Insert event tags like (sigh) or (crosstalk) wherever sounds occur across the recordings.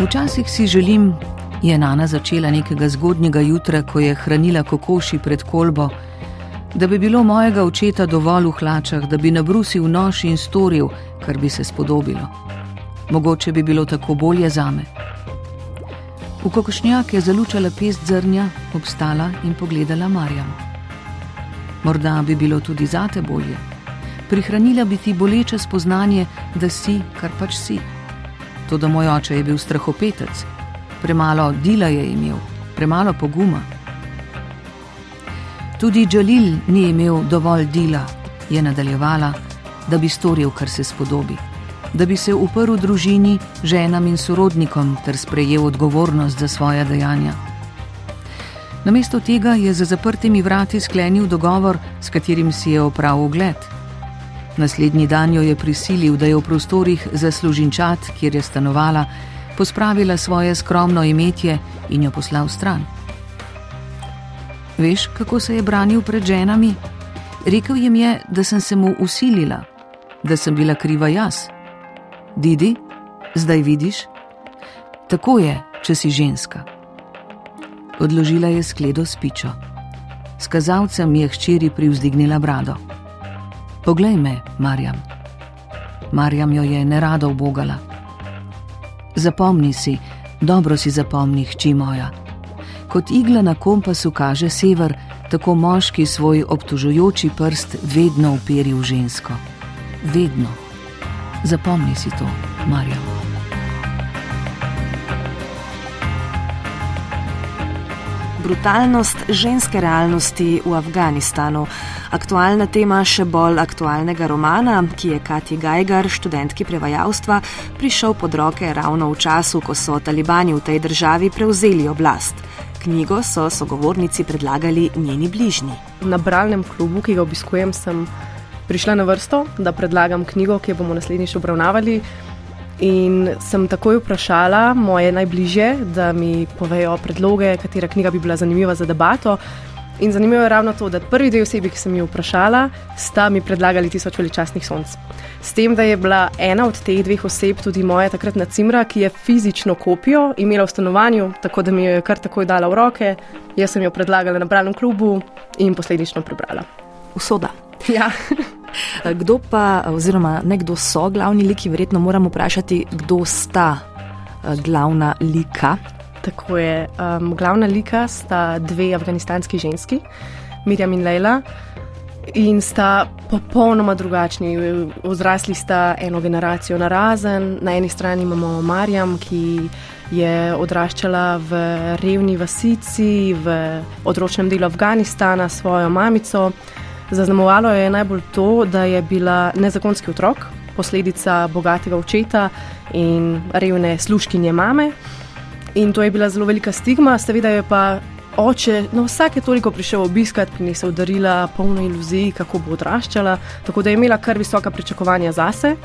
Včasih si želim, je Nana začela nekega zgodnjega jutra, ko je hranila kokoši pred kolbo, da bi bilo mojega očeta dovolj v hlačah, da bi nabrusil nož in storil, kar bi se spodobilo. Mogoče bi bilo tako bolje zame. V kokošnjak je zalučala pest zrnja, obstala in pogledala Marjam. Morda bi bilo tudi zate bolje. Prihranila bi ti boleče spoznanje, da si, kar pač si. To, da moj oče je bil strahopetec, premalo dela je imel, premalo poguma. Tudi Džalil ni imel dovolj dela, je nadaljevala, da bi storil, kar se spodobi da bi se uprl družini, ženam in sorodnikom ter sprejel odgovornost za svoje dejanja. Namesto tega je za zaprtimi vrati sklenil dogovor, s katerim si je opravil ogled. Naslednji dan jo je prisilil, da je v prostorih za služinčat, kjer je stanovala, pospravila svoje skromno imetje in jo poslal stran. Veš, kako se je branil pred ženami? Rekl jim je, da sem se mu usilila, da sem bila kriva jaz. Didi, zdaj vidiš? Tako je, če si ženska. Odložila je skledo s pičo. S kazalcem je hčeri privzdignila brado. Poglej me, Marjam. Marjam jo je nerado obogala. Zapomni si, dobro si zapomni, hči moja. Kot igla na kompasu kaže sever, tako moški svoj obtužujoči prst vedno uperi v žensko. Vedno. Zapomni si to, Marja. Brutalnost ženske realnosti v Afganistanu. Aktualna tema še bolj aktualnega romana, ki je Kati Gajgar, študentki prevajalstva, prišel pod roke ravno v času, ko so talibani v tej državi prevzeli oblast. Knjigo so sogovornici predlagali njeni bližnji. Na bralnem klubu, ki ga obiskujem, sem prišla na vrsto, da predlagam knjigo, ki jo bomo naslednjič obravnavali. In sem takoj vprašala moje najbližje, da mi povejo predloge, katera knjiga bi bila zanimiva za debato. In zanimivo je ravno to, da prvi dve osebi, ki sem jih vprašala, sta mi predlagali tisoč veličastnih sonc. S tem, da je bila ena od teh dveh oseb tudi moja takratna cimra, ki je fizično kopijo imela v stanovanju, tako da mi jo je kar takoj dala v roke, jaz sem jo predlagala na bralnem klubu in posledično prebrala. Usoda. (laughs) Ja. Kdo pa, oziroma ne kdo so glavni liki, verjetno moramo vprašati, kdo sta eh, glavna lika. Tako je. Um, glavna lika sta dve afganistanski ženski, Mirjam in Leila, in sta popolnoma drugačni. Ozrasli sta eno generacijo na razen. Na eni strani imamo Marjam, ki je odraščala v revni vasici, v odročnem delu Afganistana s svojo mamico. Zaznamovalo je najbolj to, da je bila nezakonski otrok, posledica bogatega očeta in revne služkinje mame. In to je bila zelo velika stigma, seveda je pa oče na no, vsake toliko prišel obiskati, prinesel darila, polno iluzij, kako bo odraščala, tako da je imela kar visoka pričakovanja zase.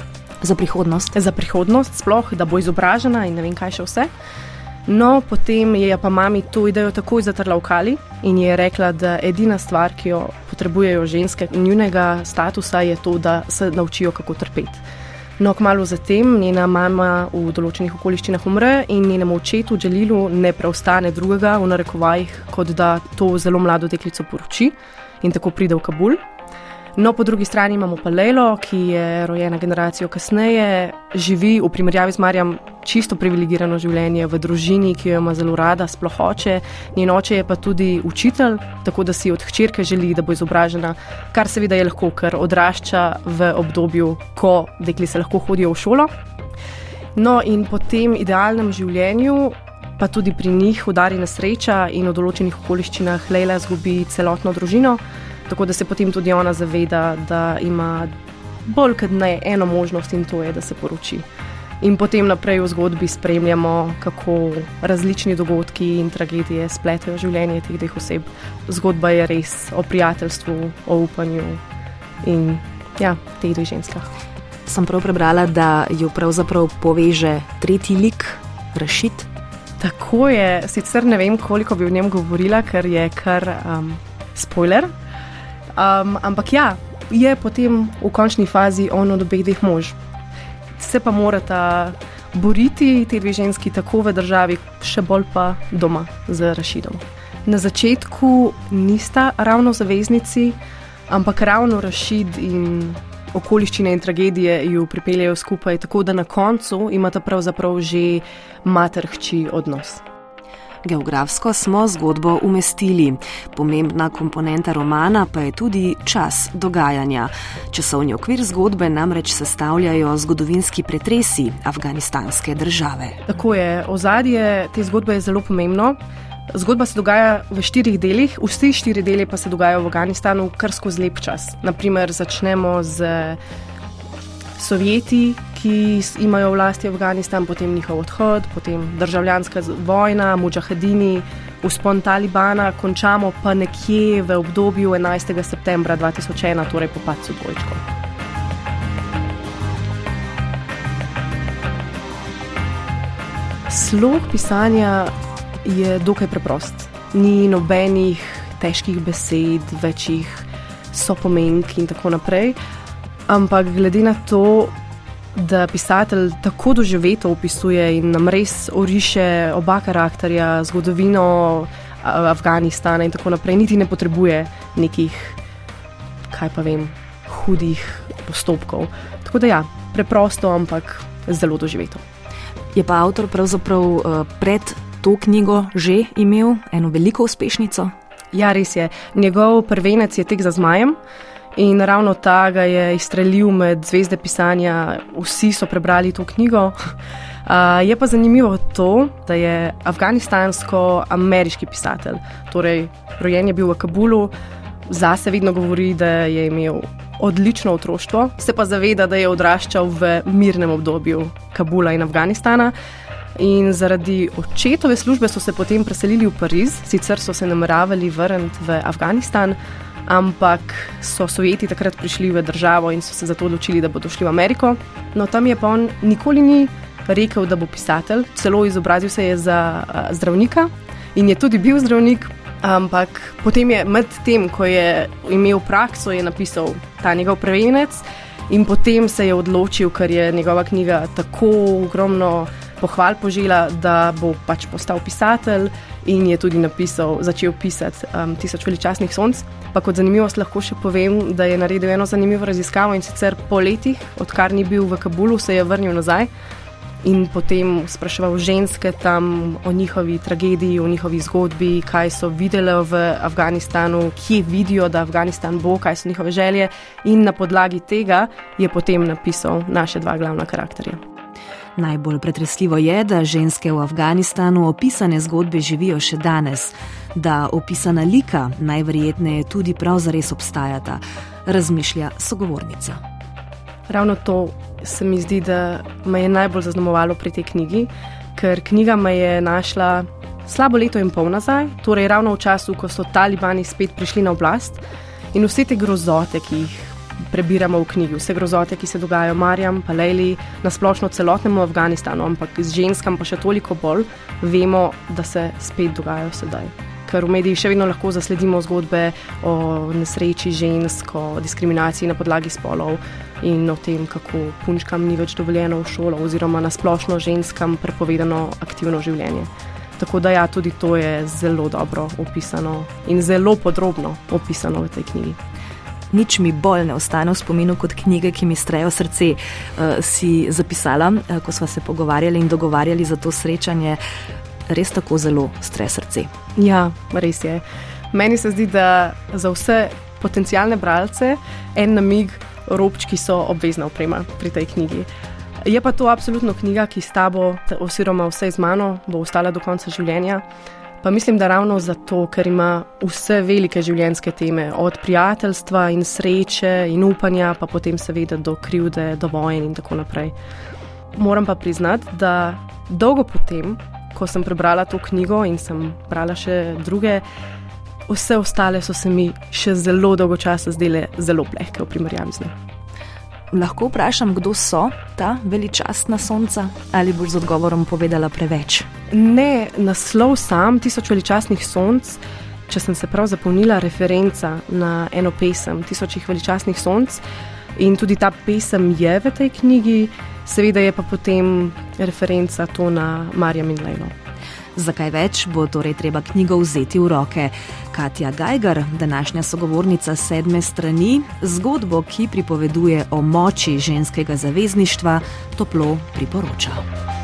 Za prihodnost. Za prihodnost, sploh, da bo izobražena in ne vem kaj še vse. No, potem je pa mami to idejo takoj zatrla v kali in je rekla, da edina stvar, ki jo potrebujejo ženske in njunega statusa, je to, da se naučijo, kako trpeti. No, kmalo zatem njena mama v določenih okoliščinah umre in njenemu očetu Dželilu ne preostane drugega v narekovajih, kot da to zelo mlado deklico poroči in tako pride v Kabul. No, po drugi strani imamo pa Leilo, ki je rojena generacijo kasneje, živi v primerjavi z Marjem čisto privilegirano življenje v družini, ki jo ima zelo rada, sploh oče. Njen oče je pa tudi učitelj, tako da si od hčerke želi, da bo izobražena, kar seveda je lahko, ker odrašča v obdobju, ko dekli se lahko hodijo v šolo. No, in po tem idealnem življenju. Pa tudi pri njih udari nesreča in v določenih okoliščinah Leila izgubi celotno družino. Tako da se potem tudi ona zaveda, da ima bolj kot ne eno možnost in to je, da se poroči. In potem naprej v zgodbi spremljamo, kako različni dogodki in tragedije spletajo življenje teh dveh oseb. Zgodba je res o prijateljstvu, o upanju in ja, teh dveh ženskah. Sem prav prebrala, da jo pravzaprav poveže tretji lik, Rašit. Tako je, sicer ne vem, koliko bi o njem govorila, ker je kar um, spoiler, Um, ampak ja, je potem v končni fazi on od obeh dveh mož. Se pa morata boriti te dve ženski tako v državi, še bolj pa doma z Rašidom. Na začetku nista ravno zaveznici, ampak ravno Rašid in okoliščine in tragedije ju pripeljejo skupaj, tako da na koncu imata pravzaprav že mater-hči odnos. Geografsko smo zgodbo umestili. Pomembna komponenta romana pa je tudi čas dogajanja. Časovni okvir zgodbe namreč sestavljajo zgodovinski pretresi afganistanske države. Tako je, ozadje te zgodbe je zelo pomembno. Zgodba se dogaja v štirih delih, vsi štiri deli pa se dogajajo v Afganistanu kar skozi lep čas. Naprimer, začnemo z Sovjeti, ki imajo vlasti Afganistan, potem njihov odhod, potem državljanska vojna, mujahedini, uspon Talibana, končamo pa nekje v obdobju 11. septembra 2001, torej po padcu dvojčkov. Slog pisanja je dokaj preprost. Ni nobenih težkih besed, večjih sopomenk in tako naprej. Ampak glede na to, da pisatelj tako doživeto opisuje in nam res oriše oba karakterja, zgodovino Afganistana in tako naprej, niti ne potrebuje nekih, kaj pa vem, hudih postopkov. Tako da ja, preprosto, ampak zelo doživeto. Je pa avtor pravzaprav uh, pred to knjigo že imel eno veliko uspešnico? Ja, res je. Njegov prvenec je tek za zmajem. In ravno ta ga je izstrelil med zvezde pisanja, vsi so prebrali to knjigo. Uh, je pa zanimivo to, da je afganistansko-ameriški pisatelj, torej rojen je bil v Kabulu, zase vedno govori, da je imel odlično otroštvo, se pa zaveda, da je odraščal v mirnem obdobju Kabula in Afganistana. In zaradi očetove službe so se potem preselili v Pariz, sicer so se nameravali vrniti v Afganistan, ampak so Sovjeti takrat prišli v državo in so se zato odločili, da bodo šli v Ameriko. No, tam je pa on nikoli ni rekel, da bo pisatelj, celo izobrazil se je za uh, zdravnika in je tudi bil zdravnik. Ampak potem je med tem, ko je imel prakso, je napisal ta njegov prevenec in potem se je odločil, ker je njegova knjiga tako ogromno pohval požela, da bo pač postal pisatelj in je tudi napisal, začel pisati um, Tisoč veličastnih sonc. Pa kot zanimivost lahko še povem, da je naredil eno zanimivo raziskavo in sicer po letih, odkar ni bil v Kabulu, se je vrnil nazaj. In potem spraševal ženske tam o njihovi tragediji, o njihovi zgodbi, kaj so videli v Afganistanu, kje vidijo, da Afganistan bo, kaj so njihove želje. In na podlagi tega je potem napisal naše dva glavna karakterja. Najbolj pretresljivo je, da ženske v Afganistanu opisane zgodbe živijo še danes, da opisana lika najverjetneje tudi prav zares obstajata, razmišlja sogovornica. Ravno to se mi zdi, da me je najbolj zaznamovalo pri tej knjigi, ker knjiga me je našla slabo leto in pol nazaj, torej ravno v času, ko so talibani spet prišli na oblast in vse te grozote, ki jih prebiramo v knjigi, vse grozote, ki se dogajajo Marjam, pa Leili, nasplošno celotnemu Afganistanu, ampak z ženskam pa še toliko bolj, vemo, da se spet dogajajo sedaj. Ker v medijih še vedno lahko zasledimo zgodbe o nesreči žensk, o diskriminaciji na podlagi spolov in o tem, kako punčkam ni več dovoljeno v šolo, oziroma nasplošno ženskam prepovedano aktivno življenje. Tako da, ja, tudi to je zelo dobro opisano in zelo podrobno opisano v tej knjigi nič mi bolj ne ostane v spominu kot knjige, ki mi strejo srce. Uh, si zapisala, uh, ko smo se pogovarjali in dogovarjali za to srečanje, res tako zelo streje srce. Ja, res je. Meni se zdi, da za vse potencijalne bralce en namig, robčki so obvezna oprema pri tej knjigi. Je pa to absolutno knjiga, ki s tabo, oziroma vse z mano, bo ostala do konca življenja. Pa mislim, da ravno zato, ker ima vse velike življenjske teme, od prijateljstva in sreče in upanja, pa potem seveda do krivde, do vojn in tako naprej. Moram pa priznati, da dolgo potem, ko sem prebrala to knjigo in sem brala še druge, vse ostale so se mi še zelo dolgo časa zdele zelo plehke v primerjavi z njim. Lahko vprašam, kdo so ta veličastna sonca, ali boš z odgovorom povedala preveč? Ne, naslov sam, tisoč veličastnih sonc. Če sem se prav zapomnila, referenca na eno pesem, tisočih veličastnih sonc. In tudi ta pesem je v tej knjigi, Seveda je pa potem referenca to na Marja Minlejno. Zakaj več bo torej treba knjigo vzeti v roke? Katja Gajgar, današnja sogovornica sedme strani, zgodbo, ki pripoveduje o moči ženskega zavezništva, toplo priporoča.